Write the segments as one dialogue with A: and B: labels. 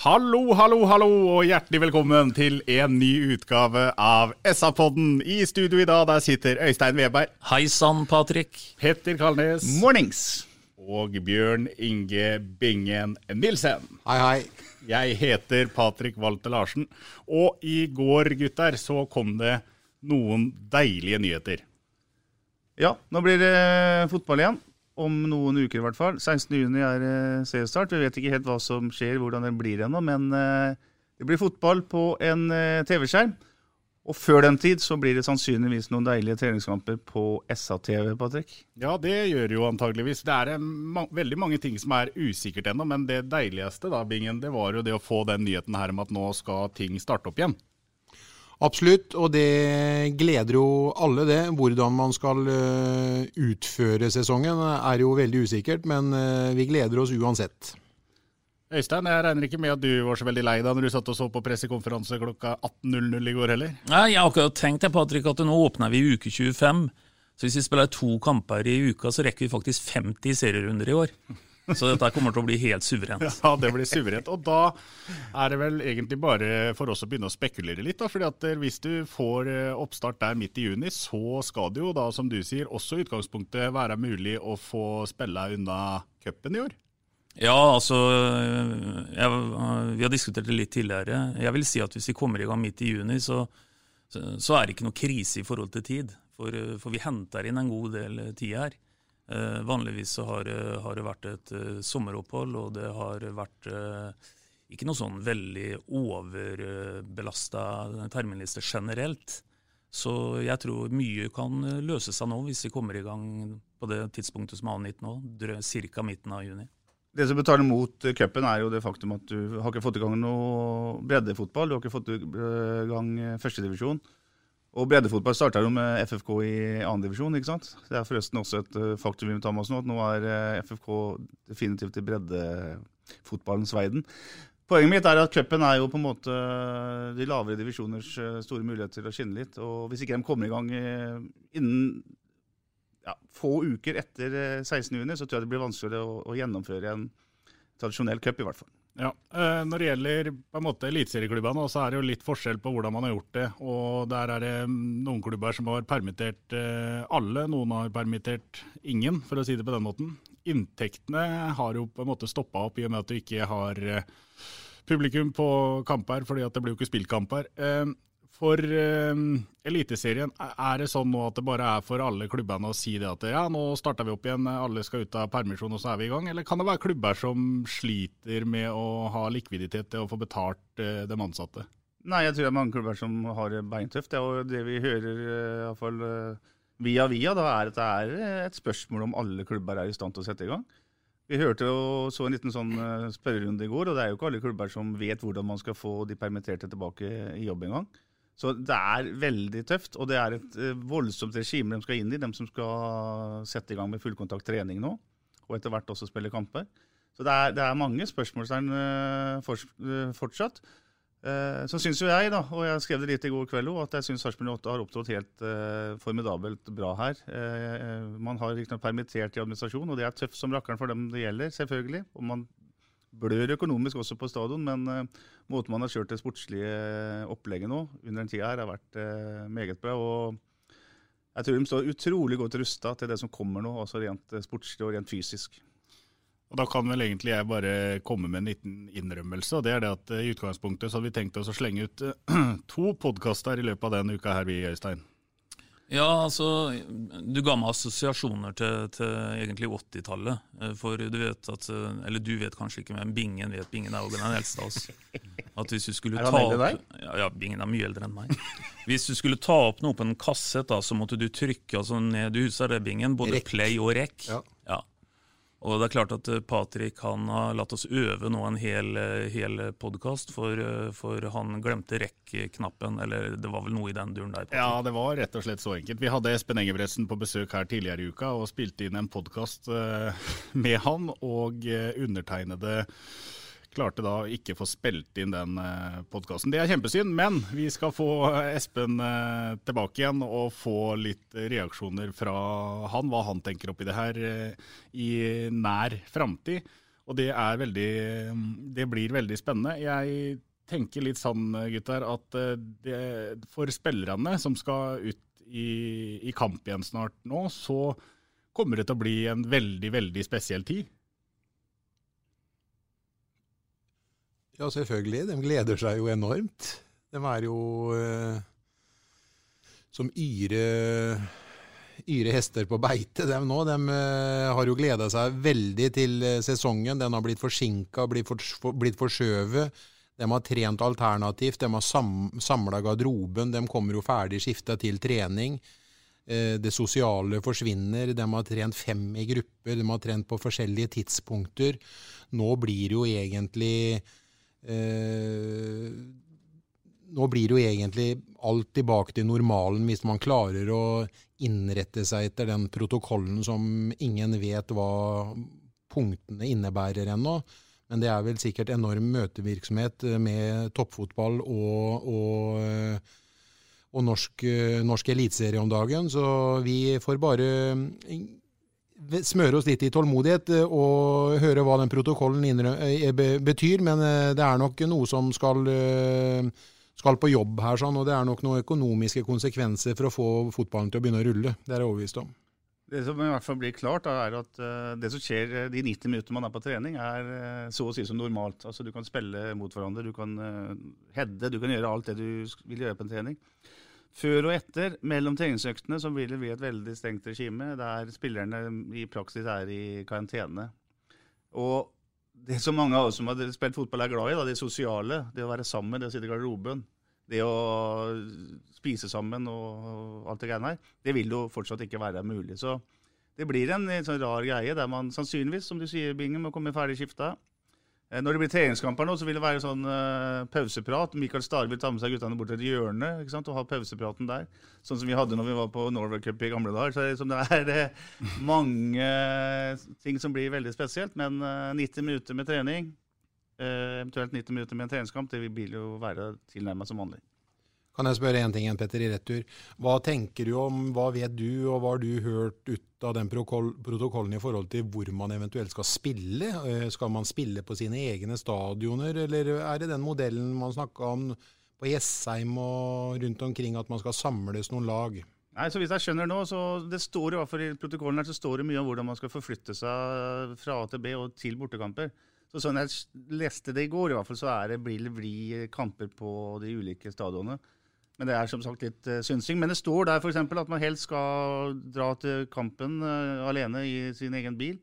A: Hallo, hallo, hallo, og hjertelig velkommen til en ny utgave av SA-podden. I studio i dag der sitter Øystein Weberg,
B: Hei sann, Patrick.
A: Petter Kalnes
C: Mornings.
A: og Bjørn Inge Bingen Nilsen.
C: Hei, hei.
A: Jeg heter Patrik Walter Larsen, og i går, gutter, så kom det noen deilige nyheter.
C: Ja, nå blir det fotball igjen. Om noen uker i hvert fall. 16.6 er eh, seriestart. Vi vet ikke helt hva som skjer, hvordan den blir ennå, men eh, det blir fotball på en eh, TV-skjerm. Og før den tid så blir det sannsynligvis noen deilige treningskamper på SA-TV, Patrick.
A: Ja, det gjør det jo antageligvis. Det er ma veldig mange ting som er usikkert ennå, men det deiligste da, Bingen, det var jo det å få den nyheten her om at nå skal ting starte opp igjen.
D: Absolutt, og det gleder jo alle det. Hvordan man skal eh, utføre sesongen er jo veldig usikkert, men eh, vi gleder oss uansett.
A: Øystein, jeg regner ikke med at du var så veldig lei da når du satt og så på pressekonferanse klokka 18.00 i går heller?
B: Nei, Jeg har akkurat tenkt det, Patrick, at nå åpner vi i uke 25. Så hvis vi spiller to kamper i uka, så rekker vi faktisk 50 serierunder i år. Så dette kommer til å bli helt suverent.
A: Ja, det blir suverent. Og da er det vel egentlig bare for oss å begynne å spekulere litt. da, fordi at eh, Hvis du får eh, oppstart der midt i juni, så skal det jo da, som du sier, også i utgangspunktet være mulig å få spille unna cupen i år.
B: Ja, altså jeg, Vi har diskutert det litt tidligere. Jeg vil si at hvis vi kommer i gang midt i juni, så, så, så er det ikke noe krise i forhold til tid. For, for vi henter inn en god del tid her. Eh, vanligvis så har, har, det vært et uh, sommeropphold, og det har vært ikke noe sånn veldig overbelasta terminliste generelt. Så jeg tror mye kan løse seg nå, hvis vi kommer i gang på det tidspunktet som er angitt nå, ca. midten av juni.
C: Det som betaler mot cupen, er jo det faktum at du har ikke fått i gang noe breddefotball. Du har ikke fått i gang førstedivisjon. Og breddefotball starta jo med FFK i andredivisjon, ikke sant. Det er forresten også et faktum vi må ta med oss nå, at nå er FFK definitivt i breddefotballens verden. Poenget mitt er at cupen er jo på en måte de lavere divisjoners store mulighet til å skinne litt. Og hvis ikke de kommer i gang innen ja, få uker etter 16.6, så tror jeg det blir vanskeligere å, å gjennomføre en tradisjonell cup, i hvert fall.
A: Ja, Når det gjelder på en måte eliteserieklubbene, så er det jo litt forskjell på hvordan man har gjort det. og Der er det noen klubber som har permittert alle, noen har permittert ingen, for å si det på den måten. Inntektene har jo på en måte stoppa opp i og med at du ikke har publikum på kamper, fordi at det blir jo ikke spilt kamper. For eh, Eliteserien, er det sånn nå at det bare er for alle klubbene å si det at ja, nå starter vi opp igjen, alle skal ut av permisjon og så er vi i gang? Eller kan det være klubber som sliter med å ha likviditet til å få betalt eh, de ansatte?
C: Nei, jeg tror det er mange klubber som har det beintøft. Ja, det vi hører iallfall via via, da er at det er et spørsmål om alle klubber er i stand til å sette i gang. Vi hørte og så en liten sånn spørrerunde i går, og det er jo ikke alle klubber som vet hvordan man skal få de permitterte tilbake i jobb en gang. Så det er veldig tøft, og det er et voldsomt regime de skal inn i, de som skal sette i gang med fullkontakt trening nå, og etter hvert også spille kamper. Så det er, det er mange spørsmålstegn fortsatt. Eh, så syns jo jeg, da, og jeg skrev det litt i går kveld òg, at jeg syns Sarpsborg 8 har opptrådt helt eh, formidabelt bra her. Eh, man har riktignok permittert i administrasjon, og det er tøft som rakkeren for dem det gjelder, selvfølgelig. Og man blør økonomisk også på stadion, men uh, måten man har kjørt det sportslige opplegget nå under den tida her, har vært uh, meget bra. og jeg tror de står utrolig godt rusta til det som kommer nå, altså rent eh, sportslig og rent fysisk.
A: Og Da kan vel egentlig jeg bare komme med en liten innrømmelse. og det er det at I utgangspunktet så hadde vi tenkt oss å slenge ut to podkaster i løpet av denne uka her, vi, Øystein.
B: Ja, altså, Du ga meg assosiasjoner til, til egentlig 80-tallet. For du vet at Eller du vet kanskje ikke, men Bingen vet. Bingen er jo den eldste av oss. At hvis du skulle
C: er
B: ta opp, ja, ja, Bingen er mye eldre enn meg. Hvis du skulle ta opp noe på en kassett, da, så måtte du trykke altså ned Du huset. det, Bingen? Både
D: Rekk.
B: play og rec.
D: Ja.
B: Og det er klart at eh, Patrick han har latt oss øve nå en hel, eh, hel podkast, for, eh, for han glemte rekk-knappen, eller det var vel noe i den duren der. Patrick.
A: Ja, det var rett og slett så enkelt. Vi hadde Espen Engebretsen på besøk her tidligere i uka og spilte inn en podkast med han, og undertegnede klarte da ikke få spilt inn den podkasten. Det er kjempesynd, men vi skal få Espen eh, tilbake igjen og få litt reaksjoner fra han, hva han tenker oppi det her eh, i nær framtid. Og det veldig Det blir veldig spennende. Jeg tenker litt sånn, gutter, at eh, det, for spillerne som skal ut i, i kamp igjen snart nå, så kommer det til å bli en veldig, veldig spesiell tid.
D: Ja, selvfølgelig. De gleder seg jo enormt. De er jo eh, som yre, yre hester på beite, dem nå. De eh, har jo gleda seg veldig til eh, sesongen. Den har blitt forsinka, blitt, for, blitt forskjøvet. De har trent alternativt, de har sam, samla garderoben. De kommer jo ferdig skifta til trening. Eh, Det sosiale forsvinner. De har trent fem i grupper, de har trent på forskjellige tidspunkter. Nå blir det jo egentlig eh, Nå blir jo egentlig alt tilbake til normalen hvis man klarer å innrette seg etter den protokollen som ingen vet hva punktene innebærer ennå. Men det er vel sikkert enorm møtevirksomhet eh, med toppfotball og, og, eh, og norsk, eh, norsk eliteserie om dagen. Så vi får bare smøre oss litt i tålmodighet eh, og høre hva den protokollen eh, be- betyr. Men eh, det er nok noe som skal, eh, skal på jobb her, sånn, og det er nok noen økonomiske konsekvenser for å få fotballen til å begynne å rulle. Det er jeg overbevist om.
C: Det som i hvert fall blir klart, er at eh, det som skjer eh, de 90 minuttene man er på trening, er eh, så å si som normalt. Altså Du kan spille mot hverandre, du kan heade, du kan gjøre alt det du vil gjøre på en trening. Før og etter, mellom treningsøktene, så vil det et veldig strengt regime der spillerne i praksis er i karantene. Og det som mange av oss som har spilt fotball er glad i, da, det sosiale, det å være sammen, det å sitte i garderoben, det å spise sammen og alt det greiene her, det vil jo fortsatt ikke være mulig. Så det blir en sånn rar greie der man sannsynligvis, som du sier, Bingen, må komme ferdig skifta. Eh, Når det blir treningskamper nå, så vil det være sånn uh, pauseprat. Mikael Stare vil ta med seg guttene bort til et hjørne ikke sant? og ha pausepraten der. Sånn som vi hadde når vi var på Norway Cup i gamle dager. Så det liksom det er eh, mange ting som blir veldig spesielt. Men uh, 90 minutter med trening, uh, eventuelt 90 minutter med en treningskamp, det vil jo være tilnærmet som vanlig.
D: Kan jeg spørre en ting igjen, Petter, i retur? Hva tenker du om, hva vet du, og hva har du hørt ut av den protokollen i forhold til hvor man eventuelt skal spille? Eh, Skal man spille på sine egne stadioner, eller er det den modellen man snakka om på Jessheim og rundt omkring, at man skal samles noen lag?
C: Nei, så hvis jeg skjønner nå, så det står i hvert i protokollen her, så står det mye om hvordan man skal forflytte seg fra A til B og til bortekamper. Så sånn jeg leste det i går, i hvert fall, så er det blir kamper på de ulike stadionene. Men det er som sagt litt uh, synsing. Men det står der f.eks. at man helst skal dra til kampen uh, alene i sin egen bil.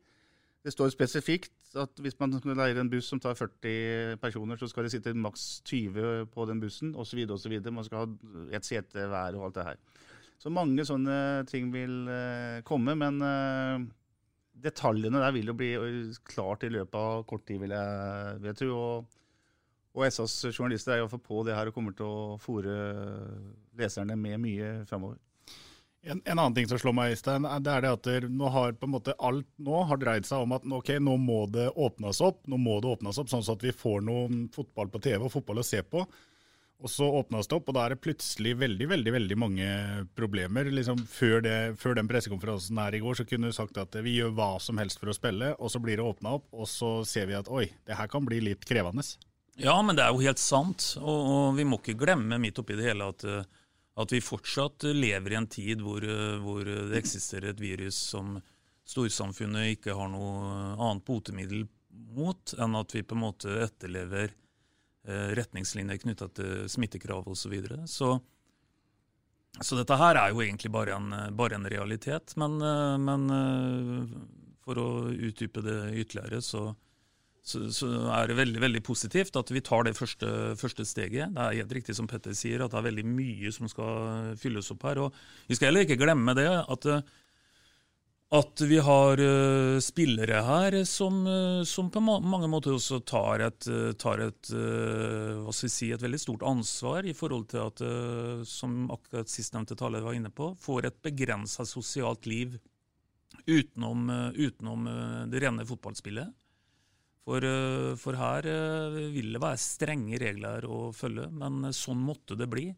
C: Det står spesifikt at hvis man leier en buss som tar 40 personer, så skal det sitte maks 20 på den bussen, osv. osv. Man skal ha ett sete hver og alt det her. Så mange sånne ting vil uh, komme, men detaljene der vil jo bli klart i løpet av kort tid, vil jeg, vil jeg tro. Og, og SAs journalister er i hvert fall på det her og kommer til å fòre leserne med mye framover.
A: En, en, annen ting som slår meg, Øystein, det er det at nå har på en måte alt nå har dreid seg om at ok, nå må det åpnes opp, nå må det åpnes opp, sånn at vi får noe fotball på TV og fotball å se på. Og så åpnes det opp, og da er det plutselig veldig veldig, veldig mange problemer. Liksom før, det, før den pressekonferansen her i går så kunne du sagt at vi gjør hva som helst for å spille, og så blir det åpna opp, og så ser vi at oi, det her kan bli litt krevende.
B: Ja, men det er jo helt sant, og, og vi må ikke glemme midt oppi det hele at uh, at vi fortsatt lever i en tid hvor, hvor, det eksisterer et virus som storsamfunnet ikke har noe annet botemiddel mot enn at vi på en måte etterlever eh, retningslinjer knytta til smittekrav osv. Så, videre. så Så dette her er jo egentlig bare en, bare en realitet. Men, eh, men, eh, for å utdype det ytterligere, så, så, så, er det veldig veldig positivt at vi tar det første, første, steget. Det er helt riktig som Petter sier, at det er veldig mye som skal fylles opp her. og Vi skal heller ikke glemme det at, at vi har uh, spillere her som, uh, som, på mange måter også tar et, tar et, hva skal vi si, et veldig stort ansvar i forhold til at, som akkurat sistnevnte taler var inne på, får et begrensa sosialt liv utenom, utenom det rene fotballspillet. For, eh, for, her eh, vil det være strenge regler å følge, men sånn måtte det bli.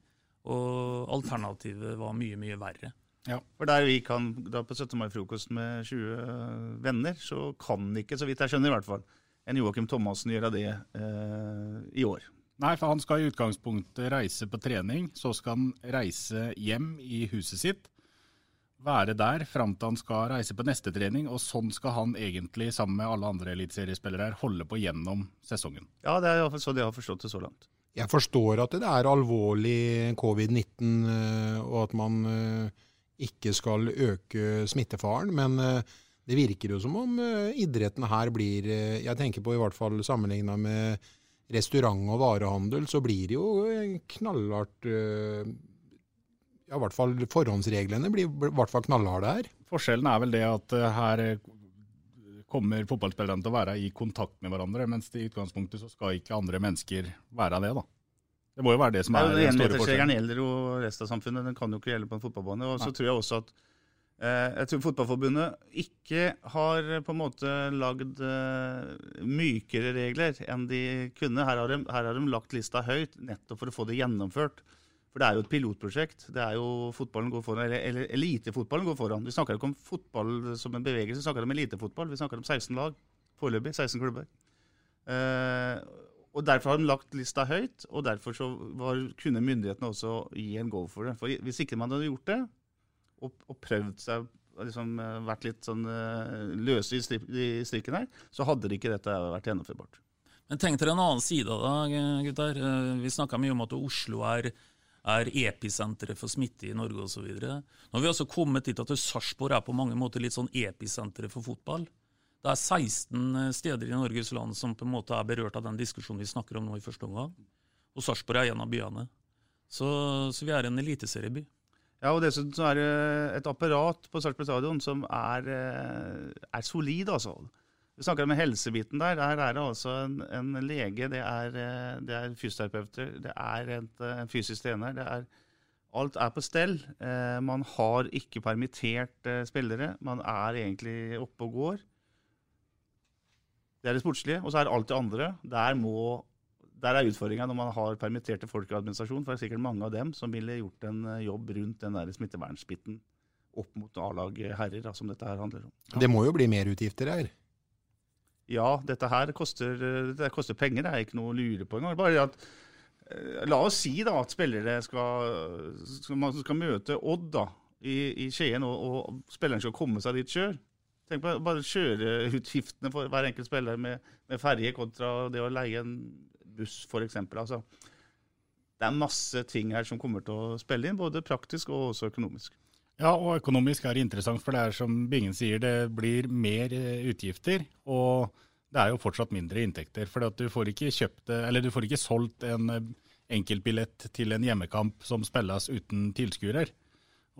B: Og alternativet var mye, mye verre.
C: Ja, for der vi kan da på 17. mai-frokost med 20 venner, så kan ikke, så vidt jeg skjønner i hvert fall, en Joakim Thomassen gjøre det eh, i år.
A: Nei, for han skal i utgangspunktet reise på trening. Så skal han reise hjem i huset sitt være der fram til han skal reise på neste trening, og sånn skal han egentlig, sammen med alle andre eliteseriespillere her, holde på gjennom sesongen.
C: Ja, det er så de har forstått det så langt.
D: Jeg forstår at det er alvorlig covid-19, eh, og at man eh, ikke skal øke smittefaren, men eh, det virker jo som om idretten her blir Jeg tenker på i hvert fall sammenligna med restaurant og varehandel, så blir det jo knallhardt ja, i hvert fall forhåndsreglene blir i hvert fall knallharde her.
A: Forskjellen er vel det at eh, her kommer fotballspillerne til å være i kontakt med hverandre, mens i utgangspunktet så skal ikke andre mennesker være det. da. Det må jo være det som er,
C: ja, den store forskjellen. gjelder jo resten av samfunnet, den kan jo ikke gjelde på en fotballbane. Og så tror jeg også at eh, jeg tror Fotballforbundet ikke har på en måte lagd eh, mykere regler enn de kunne. Her har, de, her har de lagt lista høyt nettopp for å få det gjennomført. For det er jo et pilotprosjekt. Det er jo fotballen går foran, eller, eller elitefotballen går foran. Vi snakker ikke om fotball som en bevegelse, vi snakker om elitefotball. Vi snakker om 16 lag. Foreløpig 16 klubber. Uh, og Derfor har de lagt lista høyt, og derfor var, kunne myndighetene også gi en go for det. For Hvis ikke man hadde gjort det, og, og prøvd seg liksom, eh, vært litt sånn uh, løse i, strikken her, så hadde det ikke dette vært gjennomførbart.
B: Men tenk dere en annen side av det, gutter. Vi snakka mye om at Oslo er er episenteret for smitte i Norge osv. Nå har vi altså kommet dit at Sarpsborg er på mange måter litt sånn episenteret for fotball. Det er 16 steder i Norges land som på en måte er berørt av den diskusjonen vi snakker om nå i første omgang. Og Sarpsborg er en av byene. Så, så, vi er en eliteserieby.
C: Ja, og dessuten så er det et apparat på Sarpsborg stadion som er, eh, er solid, altså. Vi snakker om helsebiten der. Der er det altså en, en lege, det er, eh, det er fysioterapeuter, det er et, eh, en fysisk trener. det er Alt er på stell. Eh, man har ikke permittert spillere. Man er egentlig oppe og går. Det er det sportslige. Og så er det alt det andre. Der, må, der er utfordringa når man har permitterte folk i administrasjon. For det er sikkert mange av dem som ville gjort en jobb rundt den der smittevernspitten opp mot A-lag herrer, som dette her handler om.
D: Det må jo bli merutgifter her?
C: Ja, dette her koster, dette koster penger, det er ikke noe å lure på engang. Bare at eh, La oss si da at spillere skal, skal, skal møte Odd da, i, i Skien, og, og, spilleren skal komme seg dit sjøl. Tenk på bare kjøreutgiftene for hver enkelt spiller med, med ferje kontra det å leie en buss, f.eks. Altså, det er masse ting her som kommer til å spille inn, både praktisk og også økonomisk.
A: Ja, og økonomisk er det interessant, for det er som Bingen sier, det blir mer eh, utgifter. Og det er jo fortsatt mindre inntekter. For du får ikke eller du får ikke solgt en eh, enkeltbillett til en hjemmekamp som spilles uten tilskuere.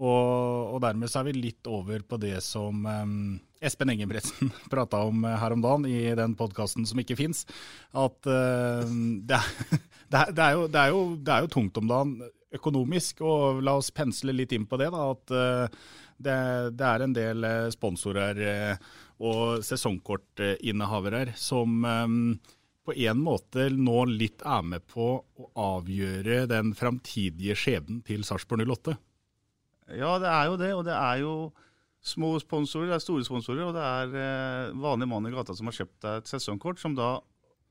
A: Og, og, dermed så er vi litt over på det som um, Espen Engebretsen prata om her om dagen i den podkasten som ikke fins. At uh, det, er, det, er jo, det, er jo, det er jo tungt om dagen økonomisk, og la oss pensle litt inn på det. da, At det, det er en del sponsorer og sesongkortinnehavere som på en måte nå litt er med på å avgjøre den framtidige skjebnen til Sarpsborg 08?
C: Ja, det er jo det. Og det er jo små sponsorer, det er store sponsorer, og det er eh, vanlige mann i gata som har kjøpt et sesongkort, som da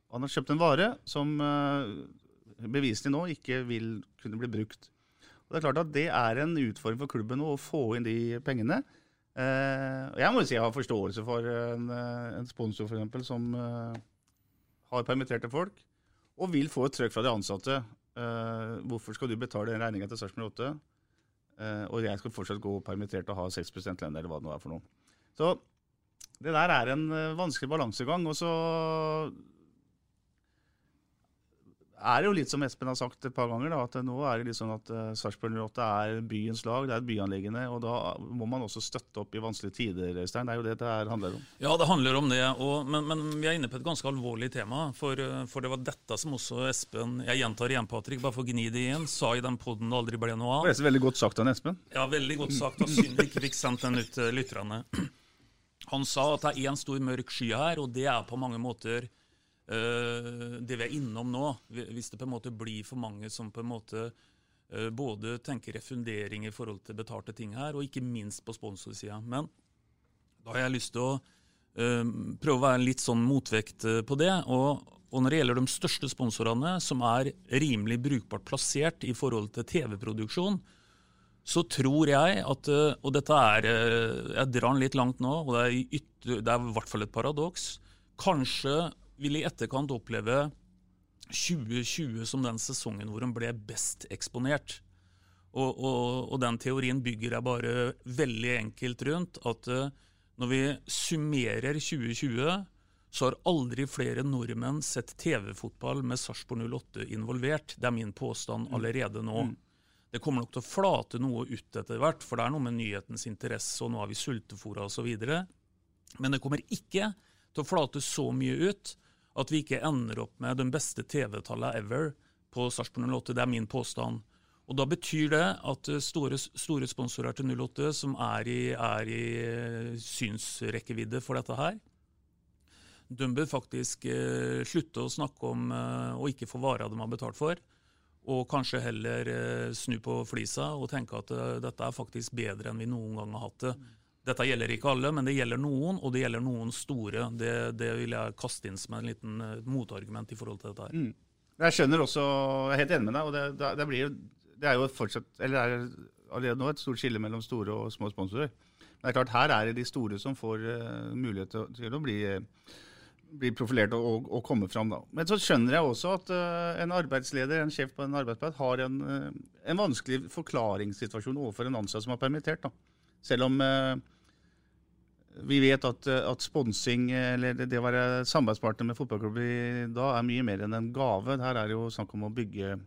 C: Han har kjøpt en vare som eh, beviselig nå ikke vil kunne bli brukt. Og Det er klart at det er en utfordring for klubben å få inn de pengene. Eh, og Jeg må jo si jeg har forståelse for en, en sponsor for eksempel, som eh, har permitterte folk, og vil få et trøkk fra de ansatte. Hvorfor skal du betale den regninga til Sarpsborg 8, uh, og jeg skal fortsatt gå permittert og ha 6 lønn, eller hva det nå er for noe. Så det der er en vanskelig balansegang. Og så er det jo litt som Espen har sagt et par ganger, da, at nå er det litt sånn at uh, Sarpsborg 08 er byens lag, det er et byanliggende. Og da må man også støtte opp i vanskelige tider, Øystein. Det er jo det det handler om.
B: Ja, det handler om det. Og, men, men, vi er inne på et ganske alvorlig tema. For, eh, for, det var dette som også Espen Jeg gjentar igjen, Patrick, bare for å gni det igjen. Sa i den poden det aldri ble noe av.
C: Det er veldig godt sagt av Espen.
B: Ja, veldig godt sagt. Og synd vi ikke fikk sendt den ut til lytterne. Han sa at det er én stor mørk sky her, og det er på mange måter Eh, det vi er innom nå, hvis det på en måte blir for mange som på en måte eh, både tenker refundering i forhold til betalte ting her, og ikke minst på sponsorsida. Men da har jeg lyst til å uh, prøve å være litt sånn motvekt på det. Og, og, når det gjelder de største sponsorene, som er rimelig brukbart plassert i forhold til TV-produksjon, så tror jeg at Og dette er Jeg drar den litt langt nå, og det er, ytter, det er i hvert fall et paradoks. Kanskje vil i etterkant oppleve 2020 som den sesongen hvor hun ble best eksponert. Og, og, og, den teorien bygger jeg bare veldig enkelt rundt. At uh, når vi summerer 2020, så har aldri flere nordmenn sett TV-fotball med Sarpsborg 08 involvert. Det er min påstand mm. allerede nå. Mm. Det kommer nok til å flate noe ut etter hvert, for det er noe med nyhetens interesse, og nå har vi sultefòra osv. Men det kommer ikke til å flate så mye ut at vi ikke ender opp med den beste TV-tallet ever på Sarpsborg 08. Det er min påstand. Og Da betyr det at store, store sponsorer til 08 som er i, er i eh, synsrekkevidde for dette her, de bør faktisk eh, slutte å snakke om eh, å ikke få varer de har betalt for, og kanskje heller eh, snu på flisa og tenke at eh, dette er faktisk bedre enn vi noen gang har hatt det. Dette gjelder ikke alle, men det gjelder noen, og det gjelder noen store. Det, det vil jeg kaste inn som en liten uh, motargument i forhold til dette her. Mm.
C: Jeg skjønner også, jeg er helt enig med deg, og det, det, det, blir, det er jo fortsatt, eller er allerede nå et stort skille mellom store og små sponsorer. Men det er klart, her er det de store som får uh, mulighet til, til, å bli, uh, bli profilert og, og, og, komme fram. Da. Men så skjønner jeg også at uh, en arbeidsleder, en sjef på en arbeidsplass, har en, en, vanskelig forklaringssituasjon overfor en ansatt som er permittert. Da. Selv om vi vet at, eh, at sponsing, eller det å være samarbeidspartner med fotballklubber da, er mye mer enn en gave. Her er det jo snakk om å bygge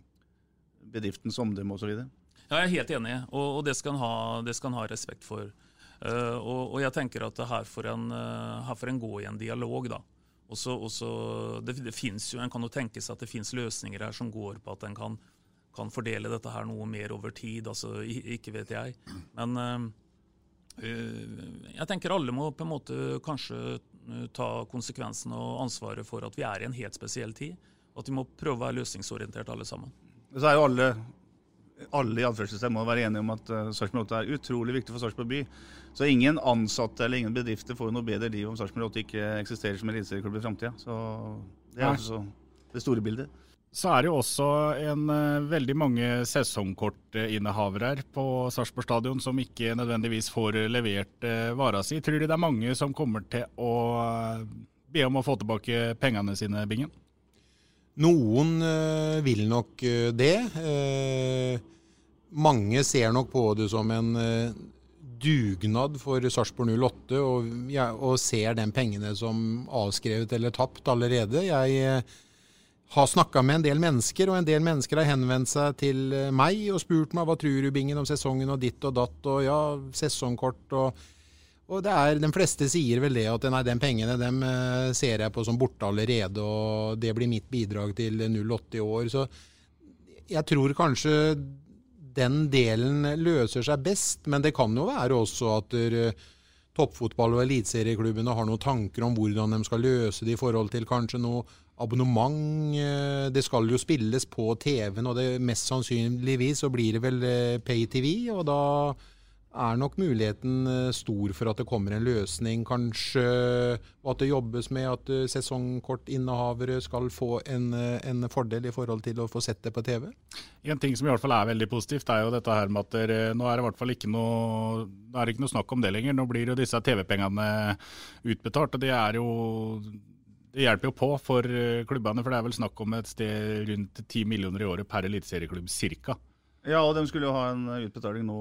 C: bedriftens omdømme osv.
B: Ja, jeg er helt enig, og, og det, skal en ha, ha respekt for. Uh, og, og, jeg tenker at her får en, uh, en gå i en dialog. da. Også, også, det, det jo, En kan jo tenke seg at det finnes løsninger her som går på at en kan, kan fordele dette her noe mer over tid. altså Ikke vet jeg. Men uh, Eh, jeg tenker alle må på en måte kanskje eh, ta konsekvensen og ansvaret for at vi er i en helt spesiell tid. At vi må prøve å være løsningsorientert alle sammen.
C: Så er jo alle, alle i anførselstegn må være enige om at uh, Sarpsborg 8 er utrolig viktig for Sarpsborg by. Så ingen ansatte eller ingen bedrifter får noe bedre liv om Sarpsborg 8 ikke eksisterer som eliteserieklubb i framtida. Så det er altså det store bildet
A: så er det jo også en, uh, veldig mange sesongkortinnehavere her på Sarpsborg stadion som ikke nødvendigvis får levert uh, vara si. Tror du det er mange som kommer til å uh, be om å få tilbake pengene sine, Bingen?
D: Noen vil nok det. mange ser nok på det som en dugnad for Sarpsborg 08, og, ja, og ser den pengene som avskrevet eller tapt allerede. Jeg har snakka med en del mennesker, og en del mennesker har henvendt seg til eh, meg og spurt meg hva tror du, Bingen, om sesongen og ditt og datt, og ja, sesongkort og og det er, De fleste sier vel det at nei, de pengene dem eh, ser jeg på som borte allerede, og det blir mitt bidrag til 08 i år. Så jeg tror kanskje den delen løser seg best. Men det kan jo være også at der, toppfotball- og eliteserieklubbene har noen tanker om hvordan de skal løse det i forhold til kanskje noe abonnement. eh, Det skal jo spilles på TV-en, og det mest sannsynligvis så blir det vel eh, pay-TV. Og da er nok muligheten eh, stor for at det kommer en løsning, kanskje. Og at det jobbes med at eh, sesongkortinnehavere skal få en, eh, en fordel i forhold til å få sett det på TV.
A: En ting som i hvert fall er veldig positivt, er jo dette her med at der, nå er det i hvert fall ikke noe, ikke noe snakk om det lenger. Nå blir jo disse TV-pengene utbetalt. og det er jo det hjelper jo på for klubbene, for det er vel snakk om et sted rundt 10 millioner i året per eliteserieklubb, cirka.
C: Ja, og de skulle jo ha en utbetaling nå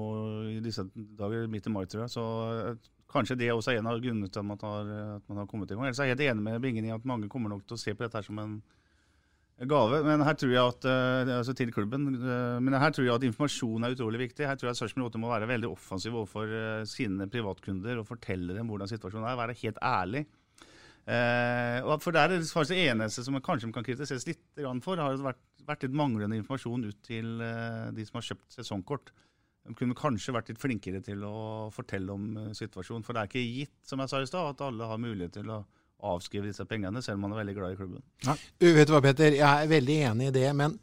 C: i disse dager, midt i mai, tror jeg. Så eh, kanskje det også er en av grunnene til at man har, at man har kommet i gang. Ellers er jeg helt enig med Bingen i at mange kommer nok til å se på dette her som en gave. Men her tror jeg at, eh, altså til klubben, eh, men her tror jeg at informasjon er utrolig viktig. Her tror jeg Sarpsborg 8 må være veldig offensiv overfor eh, sine privatkunder og fortelle dem hvordan situasjonen er. Være helt ærlig. Eh, for Det er det kanskje eneste som kanskje kan kritiseres litt for, har vært, vært litt manglende informasjon ut til eh, de som har kjøpt sesongkort. De kunne kanskje vært litt flinkere til å fortelle om eh, situasjonen. For det er ikke gitt som jeg sa i sted, at alle har mulighet til å avskrive disse pengene, selv om man er veldig glad i klubben.
D: Ja. Vet du hva, Petter? Jeg er veldig enig i det, men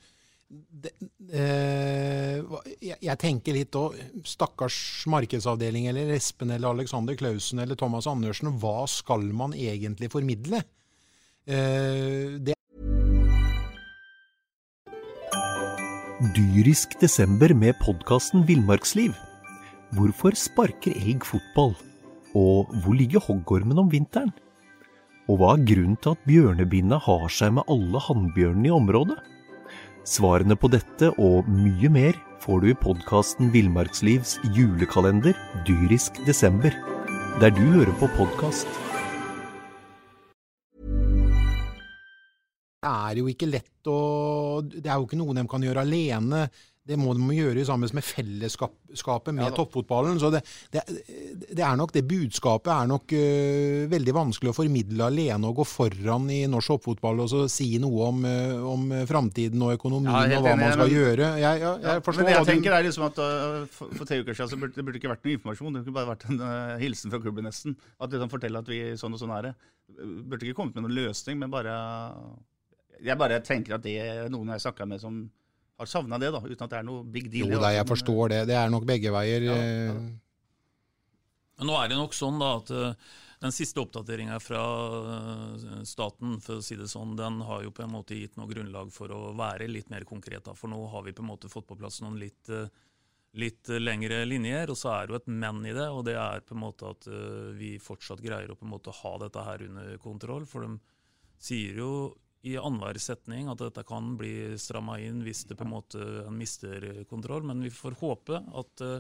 D: det, eh, jeg, jeg tenker litt òg Stakkars markedsavdeling eller Espen eller Alexander Klausen eller Thomas Andersen. Hva skal man egentlig formidle? Eh, det
E: Dyrisk desember med podkasten Villmarksliv. Hvorfor sparker elg fotball? Og hvor ligger hoggormen om vinteren? Og hva er grunnen til at bjørnebinna har seg med alle hannbjørnene i området? Svarene på dette og mye mer får du i podkasten Villmarkslivs julekalender Dyrisk desember, der du hører på podkast.
D: Det er jo ikke lett å Det er jo ikke noe de kan gjøre alene. Det må de gjøre sammen med fellesskapet med
C: Ja
D: toppfotballen. Så det, det, det er nok det budskapet er nok uh, veldig vanskelig å formidle alene og gå foran i norsk toppfotball og så si noe om, uh, om framtiden og økonomien
C: Ja,
D: og hva
C: enig,
D: man skal
C: men-
D: gjøre. Jeg, ja, jeg forstår
C: Men det jeg tenker er liksom at uh, for, for tre uker siden så burde det burde ikke vært noe informasjon. Det kunne bare vært en hilsen fra klubben nesten. At de kan fortelle at vi sånn og sånn er det. Burde ikke kommet med noen løsning, men bare Jeg bare tenker at det noen jeg snakka med som har savna det, da. Uten at det er noe big deal.
D: Jo da, jeg forstår det. Det er nok begge veier.
C: Ja,
D: ja.
B: Men nå er det nok sånn da at eh, den siste oppdateringa fra eh, staten for å si det sånn, den har jo på en måte gitt noe grunnlag for å være litt mer konkret. da, For nå har vi på en måte fått på plass noen litt, eh, litt lengre linjer. Og så er det jo et men i det, og det er på en måte at eh, vi fortsatt greier å på en måte ha dette her under kontroll. For de sier jo i annenhver setning at dette kan bli stramma inn hvis det på en måte en mister kontroll. Men vi får håpe at eh,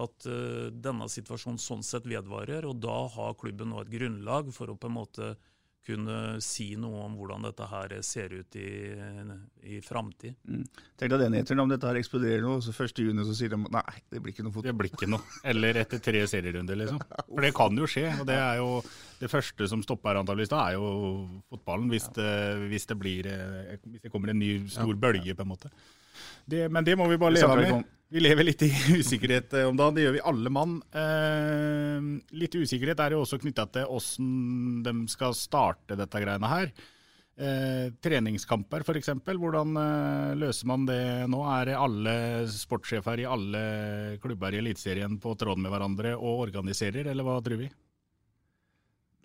B: at eh, denne situasjonen sånn sett vedvarer, og da har klubben nå et grunnlag for å på en måte kunne si noe om hvordan dette her ser ut i, i framtid.
C: Mm. Tenk deg den eteren, om dette her eksploderer nå, så 1. juni så sier de nei, det blir ikke noe fotball.
A: Det blir ikke noe. Eller etter tre serierunder, liksom. For det kan jo skje. Og det er jo det første som stopper antakeligvis da, er jo fotballen. Hvis det, hvis det blir eh, Hvis det kommer en ny stor bølge, på en måte. Det, men det må vi bare leve med. Vi lever litt i usikkerhet eh, om dagen. Det gjør vi alle mann. Eh, litt usikkerhet er jo også knytta til åssen de skal starte dette greiene her. Eh, treningskamper f.eks. Hvordan eh, løser man det nå? Er alle sportssjefer i alle klubber i Eliteserien på tråden med hverandre og organiserer, eller hva tror vi?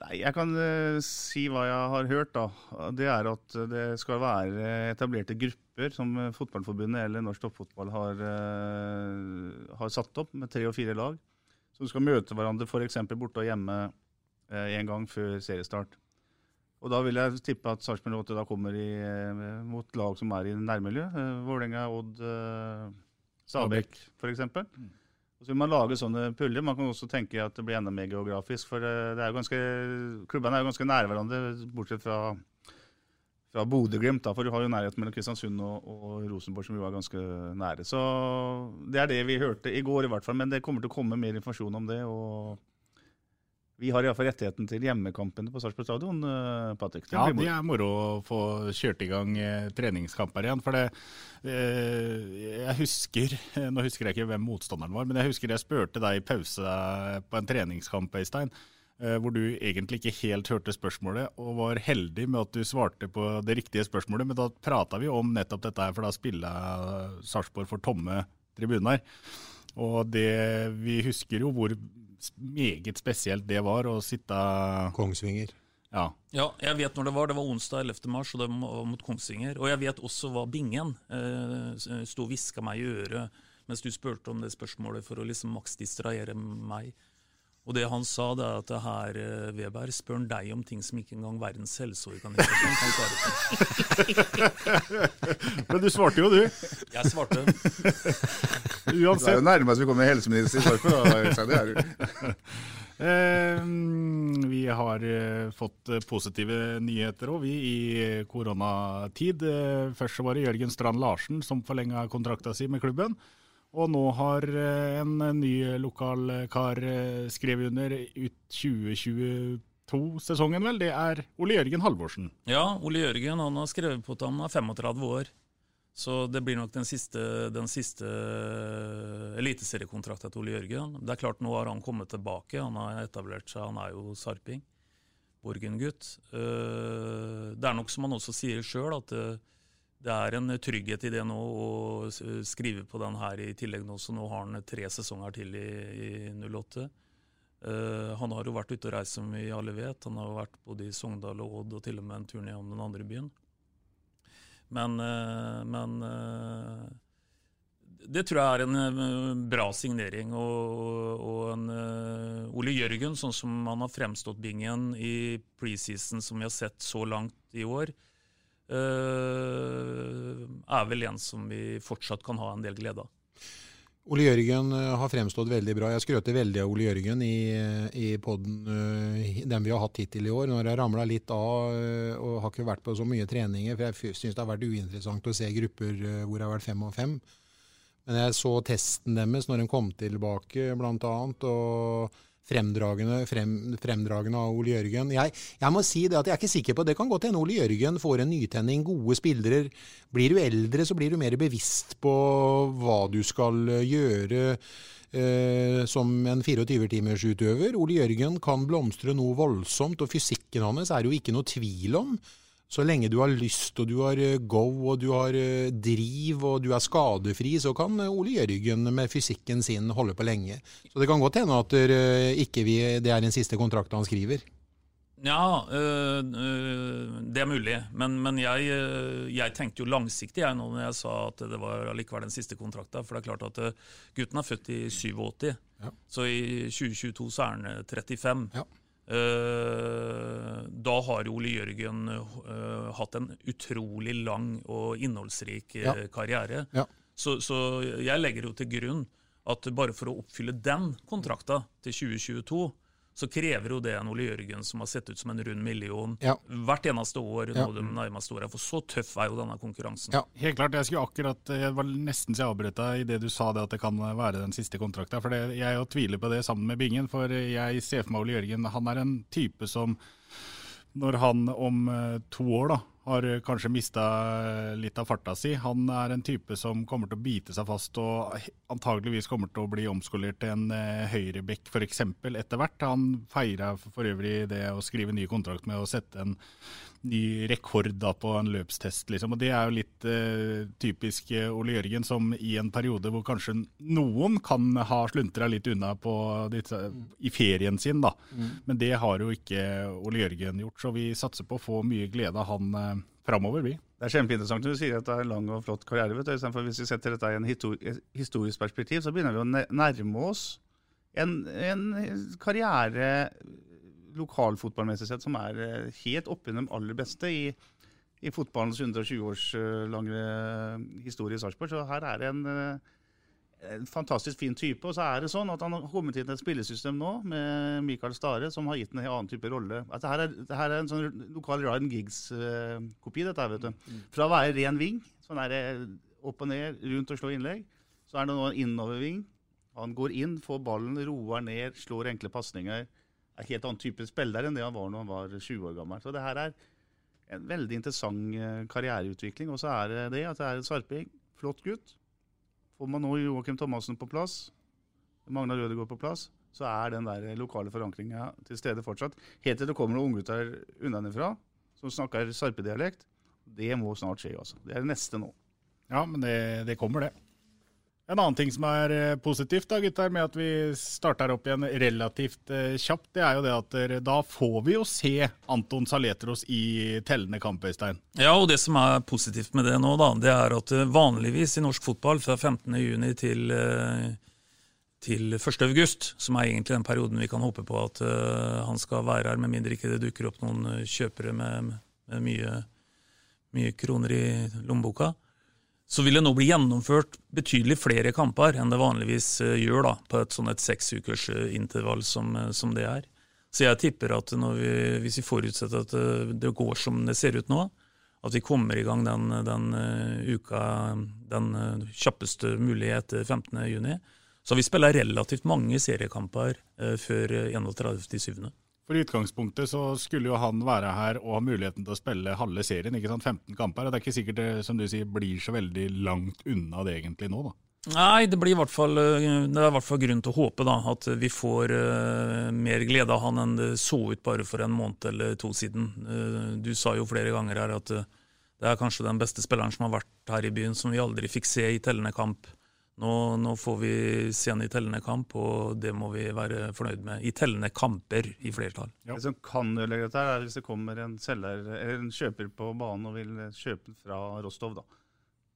C: Nei, jeg kan eh, si hva jeg har hørt, da. Det er at det skal være etablerte grupper som Fotballforbundet eller Norsk Toppfotball har, eh, har satt opp, med tre og fire lag. Som skal møte hverandre f.eks. borte og hjemme eh, en gang før seriestart. Og da vil jeg tippe at Sarpsborg 8 da kommer i, mot lag som er i nærmiljø. Vålerenga, Odd, Stabæk f.eks. Så vil man lage sånne puller. Man kan også tenke at det blir enda mer geografisk. For eh, det er jo ganske, klubbene er jo ganske nære hverandre, bortsett fra, fra Bodø-Glimt. For du har jo nærhet mellom Kristiansund og, og Rosenborg, som jo er ganske nære. Så det er det vi hørte i går i hvert fall. Men det kommer til å komme mer informasjon om det. og Vi har iallfall rettigheten til hjemmekampene på Sarpsborg stadion. Uh, Patrick.
A: Ja, det er moro å få kjørt i gang eh, treningskamper igjen. For det eh, Jeg husker Nå husker jeg ikke hvem motstanderen var, men jeg husker jeg spurte deg i pause på en treningskamp, Øystein. Eh, hvor du egentlig ikke helt hørte spørsmålet, og var heldig med at du svarte på det riktige spørsmålet. Men da prata vi om nettopp dette, her, for da spilla Sarpsborg for tomme tribuner. Og det, vi husker jo hvor meget spesielt det var å sitte
D: Kongsvinger.
A: Ja.
B: ja, jeg vet når det var. Det var onsdag 11. mars, og det var mot Kongsvinger. Og jeg vet også hva Bingen eh, sto og hviska meg i øret mens du spurte om det spørsmålet for å liksom maks distrahere meg. Og det han sa, det er at det her, eh, Weber, spør han deg om ting som ikke engang Verdens helseorganisasjon kan svare
A: på. Men du svarte jo, du.
B: Jeg svarte.
C: Uansett. Det er jo nærmest vi kommer helseminister i Sarpsborg.
A: eh, vi har eh, fått eh, positive nyheter òg, vi, i koronatid. Først så var det Jørgen Strand Larsen som forlenga kontrakta si med klubben. Og nå har eh, en ny lokalkar kar skrevet under ut 2022-sesongen, vel. Det er Ole Jørgen Halvorsen.
B: Ja, Ole Jørgen han har skrevet på at han er 35 år. Så det blir nok den siste, den siste eh, eliteseriekontrakten til Ole Jørgen. Det er klart, nå har han kommet tilbake. Han har etablert seg, han er jo sarping. Borgen-gutt. Det er nok som han også sier sjøl, at det er en trygghet i det nå å skrive på den her i tillegg nå, så nå har han tre sesonger til i, i 08. Uh, eh, han har jo vært ute og reist, som vi alle vet. Han har vært både i Sogndal og Odd, og til og med en tur nedom den andre byen. Men, uh, men uh, det tror jeg er en bra signering. Og, og en Ole Jørgen, sånn som han har fremstått bingen i preseason som vi har sett så langt i år, er vel en som vi fortsatt kan ha en del glede av.
D: Ole Jørgen eh, har fremstått veldig bra. Jeg skrøter veldig av Ole Jørgen i, i poden, eh, den vi har hatt hittil i år. Når jeg ramla litt av og har ikke vært på så mye treninger, for jeg syns det har vært uinteressant å se grupper hvor jeg har vært fem og fem. Men jeg så testen deres når de kom tilbake, blant annet. og fremdragende, frem, fremdragende av Ole Jørgen. Jeg, jeg, må si det at jeg er ikke sikker på Det kan godt hende Ole Jørgen får en nytenning, gode spillere. Blir du eldre, så blir du mer bevisst på hva du skal gjøre Uh, som en 24-timersutøver. Ole Jørgen kan blomstre noe voldsomt, og fysikken hans er jo ikke noe tvil om. Så lenge du har lyst og du har eh, go og du har eh, driv og du er skadefri, så kan eh, Ole Jørgen med fysikken sin holde på lenge. Så det kan godt hende at ikke vi, det er den siste kontrakten han skriver.
B: Ja, det er mulig. Men, men jeg, jeg, tenkte jo langsiktig jeg nå når jeg sa at det var allikevel den siste kontrakten. For det er klart at gutten er født i 87, ja. så i 2022 så er han 35. Ja. Uh, da har Ole Jørgen uh, hatt en utrolig lang og innholdsrik uh, ja. karriere. Ja. Så, så, jeg legger jo til grunn at bare for å oppfylle den kontrakta til 2022, så krever jo det en Ole Jørgen som har sett ut som en rund million ja. hvert eneste år ja. nå de nærmeste årene. For så tøff er jo denne konkurransen.
A: Ja, Helt klart. Jeg skulle akkurat, jeg var nesten så jeg avbrøt deg idet du sa det at det kan være den siste kontrakta. For det, jeg jo tviler på det sammen med Bingen. For jeg ser for meg Ole Jørgen. Han er en type som når han om eh, to år da, har kanskje mista litt av farta si. Han er en type som kommer til å bite seg fast og antageligvis kommer til å bli omskolert til en eh, høyrebekk f.eks. etter hvert. Han feira for øvrig det å skrive ny kontrakt med å sette en ny rekord da på en løpstest. Liksom. Og Det er jo litt uh, typisk eh, Ole Jørgen, som i en periode hvor kanskje noen kan ha sluntra litt unna på disse, i ferien sin, da. Mm. Men det har jo ikke Ole Jørgen gjort. Så vi satser på å få mye glede av han uh, framover, vi.
C: Det er kjempeinteressant når du sier at det er en lang og flott karriere. vet du, for Hvis vi setter dette i en historisk perspektiv, så begynner vi å nærme oss en, en karriere lokalfotballmessig sett som er helt helt i de aller beste i, i fotballens 120 års uh, lange historie i Sarpsborg. Så her er det en en fantastisk fin type. Og så er det sånn at han har kommet inn i et spillesystem nå med Michael Stare, som har gitt en annen type rolle. Altså, her, er, her er en sånn lokal Ryan Giggs-kopi, dette her, vet du. Mm. Fra å være ren ving, sånn er det opp og ned, rundt og slå innlegg, så er det nå en innoverving. Han går inn, får ballen, roer ned, slår enkle pasninger. En helt annen type spiller enn det han var når han var 20 år gammel. Så det her er en veldig interessant eh, karriereutvikling. Og så er det at det er en Sarping. Flott gutt. Får man nå Joakim Thomassen på plass, Magna Rødegård på plass, så er den der lokale forankringa til stede fortsatt. Helt til det kommer noen unggutter unnafra som snakker sarpedialekt. Det må snart skje, altså. Det er det neste nå.
A: Ja, men det, det kommer, det. En annen ting som er eh, positivt da, gutter, med at vi starter opp igjen relativt eh, kjapt, det er jo det at eh, da får vi jo se Anton Saletros i tellende kamp, Øystein.
B: Ja, og det som er positivt med det nå, da, det er at vanligvis i norsk fotball fra 15.6 til, til 1.8, som er egentlig den perioden vi kan håpe på at han skal være her, med mindre ikke det dukker opp noen kjøpere med, med mye, mye kroner i lommeboka, så vil det nå bli gjennomført betydelig flere kamper enn det vanligvis uh, gjør da, på et sånn et seksukersintervall som, uh, som det er. Så jeg tipper at vi, hvis vi forutsetter at det går som det ser ut nå, at vi kommer i gang den, den uka den kjappeste mulig etter 15.6, så har vi spilt relativt mange seriekamper før 31.7.
A: For I utgangspunktet så skulle jo han være her og ha muligheten til å spille halve serien. ikke sant, 15 kamper. Og Det er ikke sikkert det som du sier, blir så veldig langt unna det egentlig nå, da.
B: Nei, det, blir i hvert fall, eh, det er i hvert fall grunn til å håpe da, at vi får uh, mer glede av han enn det så ut bare for en måned eller to siden. Uh, du sa jo flere ganger her at uh, det er kanskje den beste spilleren som har vært her i byen, som vi aldri fikk se i tellende kamp. Nå, nå, får vi se han i tellende kamp, og det må vi være fornøyd med. I tellende kamper, i flertall.
C: Ja. Det som kan ødelegge dette, er hvis det kommer en, selger, eller en kjøper på banen og vil kjøpe den fra Rostov. Da,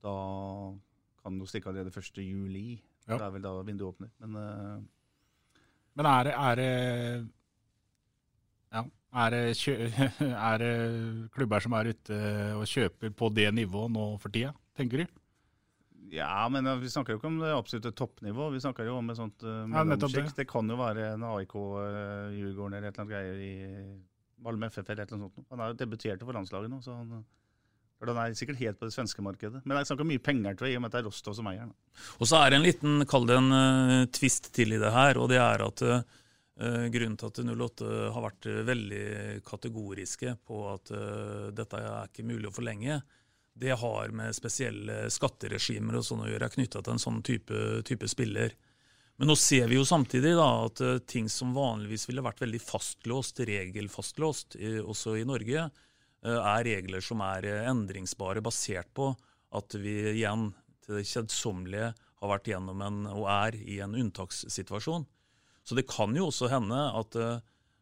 C: da kan jo stikke allerede 1. juli. Ja. Det er vel da vinduet åpner. Men, uh...
A: Men er det, er det ja, er det, er det klubber som er ute og kjøper på det nivået nå for tida, tenker du?
C: Ja, men vi snakker jo ikke om det absolutte toppnivå. Vi snakker jo om et sånt uh, mellomsjikt. Det. det kan jo være en AIK, uh, eh, Djurgården eller et eller annet greier i Malmö FF eller et eller annet sånt. Han er jo debutert for landslaget nå, så han, for han er sikkert helt på det svenske markedet. Men det er snakk om mye penger til i og med at det er Rostov som eier den.
B: Og så er det en liten, kall det en uh, tvist til i det her, og det er at uh, grunnen til at 08 har vært veldig kategoriske på at uh, dette er ikke mulig å forlenge, det har med spesielle skatteregimer og sånn å gjøre, knytta til en sånn type, type, spiller. Men nå ser vi jo samtidig da at uh, ting som vanligvis ville vært veldig fastlåst, regelfastlåst, også i Norge, uh, er regler som er uh, endringsbare, basert på at vi igjen til det kjedsommelige har vært gjennom en, og er i en unntakssituasjon. Så det kan jo også hende at,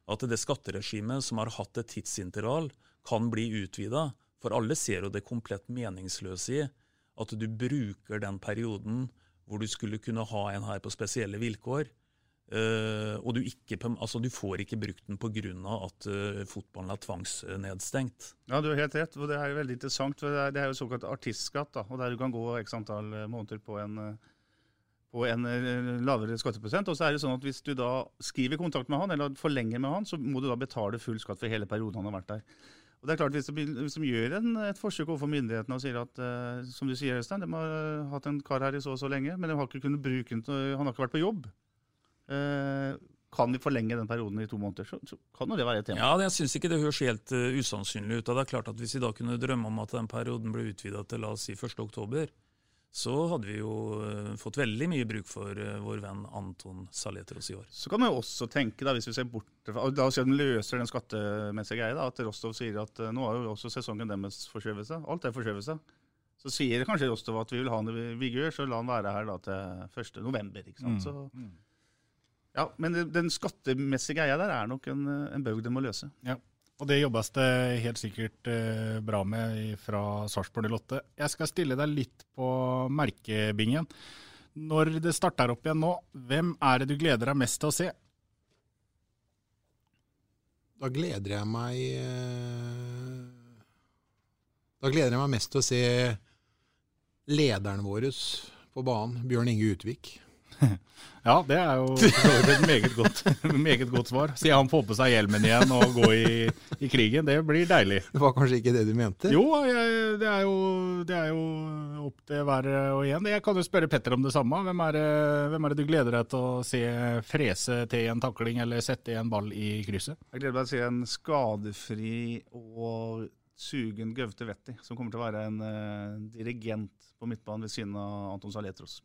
B: at det skatteregimet som har hatt et tidsintervall, kan bli utvida for alle ser jo det komplett meningsløse i at du bruker den perioden hvor du skulle kunne ha en her på spesielle vilkår, uh, og du, ikke, altså du, får ikke brukt den pga. at uh, fotballen er tvangsnedstengt.
C: Ja, du har helt rett. og Det er veldig interessant. for Det er, jo såkalt artistskatt, da, og der du kan gå x antall måneder på en, på en lavere skatteprosent. Og så er det sånn at Hvis du da skriver kontakt med han, eller forlenger med han, så må du da betale full skatt for hele perioden han har vært der. Og det er klart Hvis de gjør en, et forsøk overfor myndighetene og sier at uh, som du sier, Øystein, de har uh, hatt en kar her i så og så lenge, men de har ikke kunnet bruke den, han har ikke vært på jobb. Uh, kan vi forlenge den perioden i to måneder, så, så kan jo det være et tema.
B: Ja, Jeg syns ikke det høres helt usannsynlig ut. og det er klart at Hvis vi da kunne drømme om at den perioden ble utvida til la oss si 1.10, så hadde vi jo uh, fått veldig mye bruk for uh, vår venn Anton Saletros i år.
C: Så kan man jo også tenke, da, hvis vi ser bort fra La oss si at den løser den skattemessige greia, da, at Rostov sier at uh, nå har jo også sesongen deres forskjøvet seg. Alt er forskjøvet seg. Så sier kanskje Rostov at vi vil ha han i vigør, så la han være her da til 1.11. Ikke sant? Mm. Så, mm. ja, men den skattemessige greia der er nok en, en bøg den må løse.
A: Ja. Og det jobbes det helt sikkert eh, bra med fra Sarpsborg 08. Jeg skal stille deg litt på merkebingen. Når det starter opp igjen nå, hvem er det du gleder deg mest til å se?
D: Da gleder jeg meg eh, Da gleder jeg meg mest til å se lederen vår på banen, Bjørn Inge Utvik.
A: Ja, det er jo et meget godt, meget godt svar. Se han får på seg hjelmen igjen og går i, i krigen, det blir deilig.
D: Det var kanskje ikke det du mente?
A: Jo, jeg, det, er jo, det er jo opp til hver og en. Jeg kan jo spørre Petter om det samme. Hvem er, det, hvem er det du gleder deg til å se frese til en takling eller sette i en ball i krysset?
C: Jeg gleder meg til å se en skadefri og sugen Gaute Vetti, som kommer til å være en uh, dirigent på midtbanen ved siden av Anton Saletros.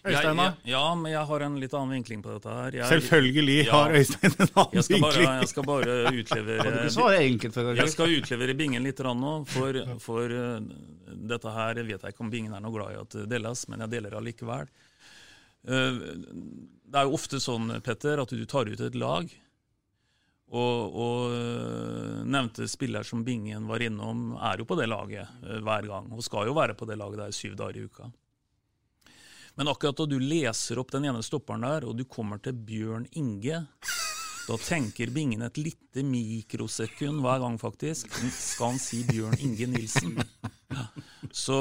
A: Øystein,
B: da? Ja, ja, men jeg har en litt annen vinkling på dette her. Jeg,
A: Selvfølgelig ja, har Øystein en annen
B: jeg skal
A: vinkling.
B: Bare, jeg skal bare utlevere
C: enkelt for
B: Jeg skal utlevere bingen litt nå, for, for uh, dette her jeg vet jeg ikke om bingen er noe glad i at deles, men jeg deler allikevel. Uh, det er jo ofte sånn, Petter, at du tar ut et lag. Og, og uh, nevnte spiller som Bingen var innom, er jo på det laget hver gang. Og skal jo være på det laget der syv dager i uka. Men akkurat da du leser opp den ene stopperen der, og du kommer til Bjørn Inge, da tenker Bingen et lite mikrosekund hver gang, faktisk. Skal han si Bjørn Inge Nilsen? Så,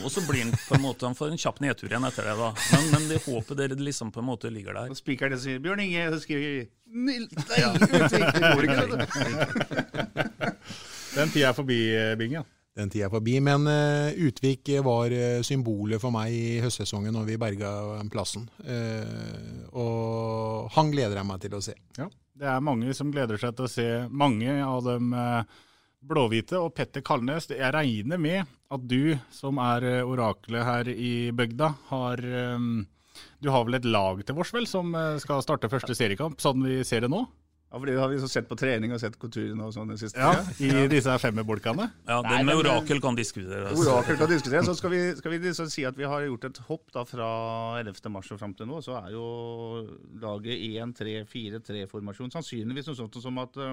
B: og så blir han på en måte, han får en kjapp nedtur igjen etter det. da. Men, men det håpet dere liksom på en måte ligger der.
C: Og spikeren sier Bjørn Inge, så skriver Nil... Nei, det går ikke.
A: Den tida er forbi, Bingen.
D: Den tida forbi. Men uh, Utvik var uh, symbolet for meg i høstsesongen når vi berga plassen. Uh, og han gleder jeg meg til å se.
A: Ja, det er mange som gleder seg til å se mange av dem blåhvite. Og Petter Kalnes, jeg regner med at du som er oraklet her i bygda, har Du har vel et lag til vårs, vel, som skal starte første seriekamp, sånn vi ser det nå?
C: Ja, for Det har vi sett på trening og sett kulturen og sånn
A: den
C: siste
A: Ja, I disse femmerbolkene?
B: Ja, det med orakel kan diskuteres.
C: Orakel kan diskuteres. Så skal vi, skal vi liksom si at vi har gjort et hopp da fra 11. mars og fram til nå. Så er jo laget 1-3-4-3-formasjon. Sannsynligvis noe sånt som at uh,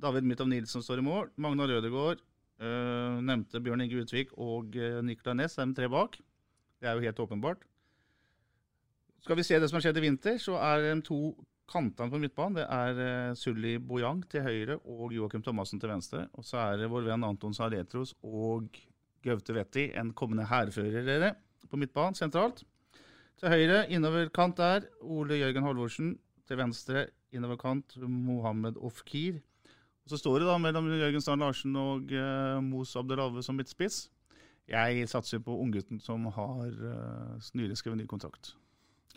C: David Mitov Nilsen står i mål. Magna Rødegård, uh, nevnte Bjørn Inge Utvik og uh, Nicolay Næss er de tre bak. Det er jo helt åpenbart. Skal vi se det som har skjedd i vinter, så er de to Kantene på midtbanen det er Sulli Sully Bojang til høyre og Joakim Thomassen til venstre. Og så er det vår venn Anton Saletros og Gaute Vetti, en kommende hærførere, på midtbanen sentralt. Til høyre, innover kant der, Ole Jørgen Halvorsen. Til venstre, innover kant, Mohammed Ofkir. Og Så står det da mellom Jørgen Strand Larsen og uh, Mos Abdelave som midtspiss. Jeg satser på unggutten som har uh, nylig skrevet ny kontrakt.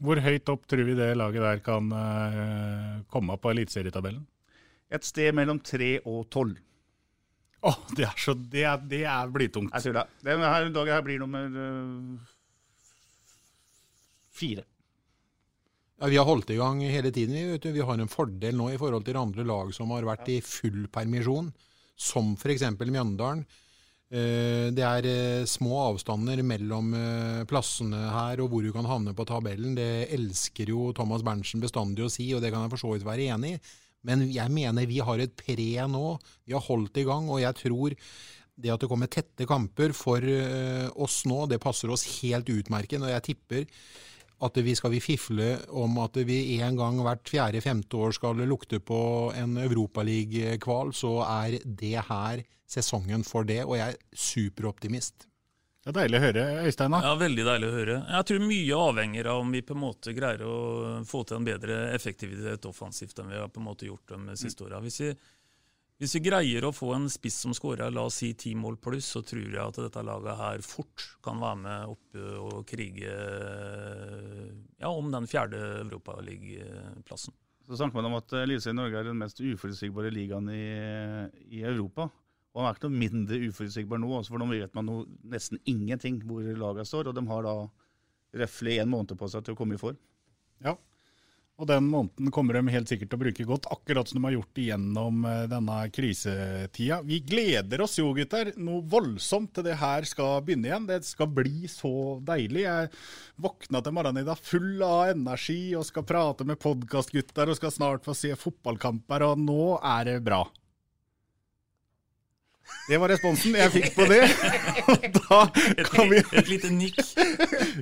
A: Hvor høyt opp tror vi det laget der kan uh, komme på eliteserietabellen?
C: Et sted mellom tre og tolv.
A: Å, oh, det er så Det, er, det er blytungt.
C: Jeg tror det. Denne her dagen her blir nummer uh, fire.
D: Ja, Vi har holdt i gang hele tiden. Vi, vet du. vi har en fordel nå i forhold til andre lag som har vært i full permisjon, som f.eks. Mjøndalen. Eh, det er eh, små avstander mellom eh, plassene her og hvor du kan havne på tabellen. Det elsker jo Thomas Berntsen bestandig å si, og det kan jeg for så vidt være enig i. Men jeg mener vi har et pre nå. Vi har holdt i gang, og jeg tror det at det kommer tette kamper for oss nå, det passer oss helt utmerket. Og jeg tipper at vi skal vi fifle om at vi en gang hvert fjerde-femte år skal lukte på en Europaliga-kval, så er det her sesongen for det, og jeg er superoptimist.
A: Det er Deilig å høre, Øystein.
B: Ja, Veldig deilig å høre. Jeg tror mye avhenger av om vi på en måte greier å få til en bedre effektivitet offensivt enn vi har på en måte gjort de siste åra. Hvis, hvis, vi greier å få en spiss som skårer la oss si ti mål pluss, så tror jeg at dette laget her fort kan være med oppe og krige ja, om den fjerde europaligaplassen.
C: Så snakker man om at Eliteserien Norge er den mest uforutsigbare ligaen i, i Europa. Og han er ikke noe mindre uforutsigbar nå, altså for nå vet man noe, nesten ingenting hvor lagene står. Og de har da røftlig en måned på seg til å komme i form.
A: Ja, og den måneden kommer de helt sikkert til å bruke godt, akkurat som de har gjort igjennom eh, denne krisetida. Vi gleder oss jo, gutter, noe voldsomt til det her skal begynne igjen. Det skal bli så deilig. Jeg våkna til morgenen i dag full av energi og skal prate med podkastgutter og skal snart få se fotballkamper, og nå er det bra. Det var responsen jeg fikk på det. da kan vi
B: Et lite nikk.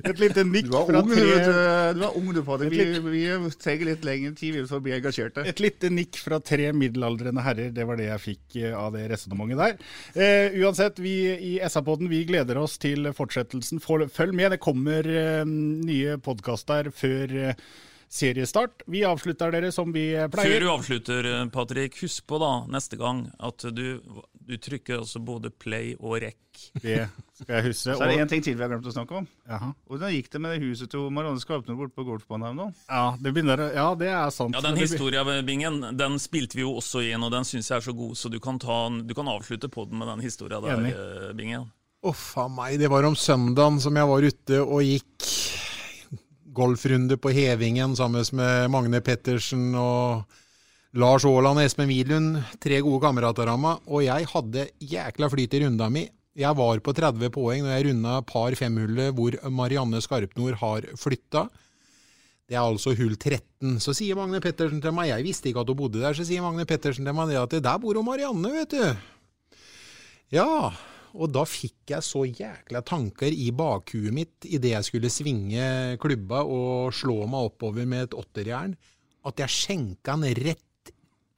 A: Et lite nikk
C: Du
A: fra
C: ung,
A: tre
C: du, vet du. Du er ung, du, Patrick. Vi, vi trenger litt lengre tid for å bli engasjerte.
A: Et lite nikk fra tre middelaldrende herrer, det var det jeg fikk eh, av det resonnementet der. Eh, uansett, vi i SA-podden vi gleder oss til fortsettelsen. Følg med, det kommer eh, nye podkaster før eh, seriestart. Vi avslutter dere som vi eh, pleier.
B: Før du avslutter, eh, Patrick, husk på da neste gang at du, du trykker altså både play og rekk.
A: Det skal jeg huske.
C: Så er det én ting til vi har glemt å snakke om.
A: Jaha.
C: Hvordan gikk det med det huset til Marianne Skarpne borte på golfbanen nå?
A: Ja, det begynner, ja, det er sant.
B: Ja, Den historiebingen den spilte vi jo også inn, og den syns jeg er så god, så du kan, ta, du kan avslutte podden med den historia der,
A: Enig.
B: eh, Bingen.
D: Uff a meg, det var om søndagen som jeg var ute og gikk golfrunde på Hevingen sammen med Magne Pettersen og Lars Aaland og Espen Widlund. Tre gode kamerater av meg, og jeg hadde jækla flyt i runda mi. Jeg var på 30 poeng når jeg runda par femhullet hvor Marianne Skarpnord har flytta. Det er altså hull 13. Så sier Magne Pettersen til meg, jeg visste ikke at hun bodde der, så sier Magne Pettersen til meg det at der bor hun Marianne, vet du. Ja, og da fikk jeg så jækla tanker i bakhuet mitt idet jeg skulle svinge klubba og slå meg oppover med et åtterjern, at jeg skjenka den rett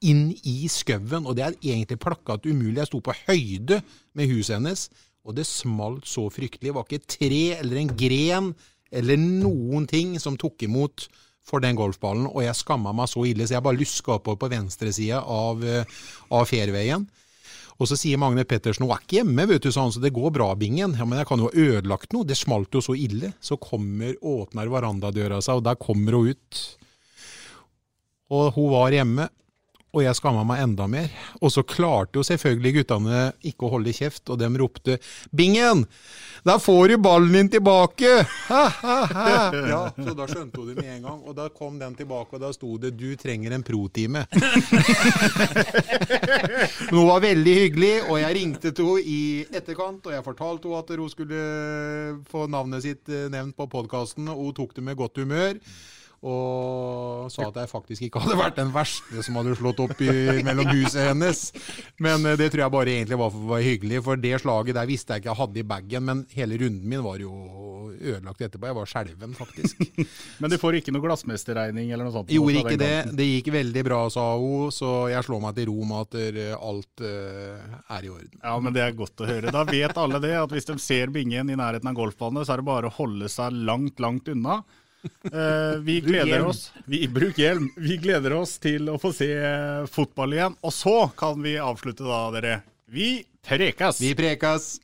D: inn i skauen. Og det er egentlig plakkat umulig. Jeg sto på høyde med huset hennes, og det smalt så fryktelig. Det var ikke et tre eller en gren eller noen ting som tok imot for den golfballen, og jeg skamma meg så ille, så jeg bare luska oppover på venstresida av, eh, av fairwayen. Og så sier Magne Pettersen hun er ikke hjemme, vet du, sa så det går bra, Bingen. Ja, men jeg kan jo ha ødelagt noe. Det smalt jo så ille. Så kommer, åpner verandadøra seg, og der kommer hun ut. Og hun var hjemme, og jeg skamma meg enda mer. Og så klarte jo selvfølgelig guttene ikke å holde kjeft, og de ropte 'Bingen! Der får du ballen din tilbake!' Ja, så da skjønte hun det med en gang. Og da kom den tilbake, og da sto det 'Du trenger en pro-time'. Hun var veldig hyggelig, og jeg ringte til henne i etterkant, og jeg fortalte henne at hun skulle få navnet sitt eh, nevnt på podkasten, og hun tok det med godt humør. Og sa at jeg faktisk ikke hadde vært den verste som hadde slått opp i, mellom huset hennes. Men eh, det tror jeg bare egentlig var for å være hyggelig, for det slaget der visste jeg ikke jeg hadde i bagen. Men hele runden min var jo ødelagt etterpå. Jeg var skjelven, faktisk.
A: Men du får ikke noe glassmesterregning eller noe sånt?
D: Gjorde ikke det. Det gikk veldig bra, sa hun, så jeg slår meg til ro med at eh, alt uh, er i orden.
A: Ja, men det er godt å høre. Da vet alle det, at hvis de ser bingen i nærheten av golfbanen, så er det bare å holde seg langt, langt unna. Eh, vi gleder
C: hjelm.
A: oss vi, Bruk hjelm. Vi gleder oss til å få se fotball igjen. Og så kan vi avslutte da, dere. Vi prekas!
D: Vi prekas!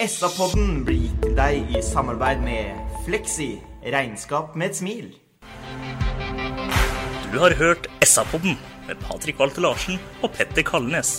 F: SA-podden blir gitt til deg i samarbeid med Fleksi. Regnskap med et smil.
G: Du har hørt SA-podden med Patrik Walter Larsen og Petter Kalnes.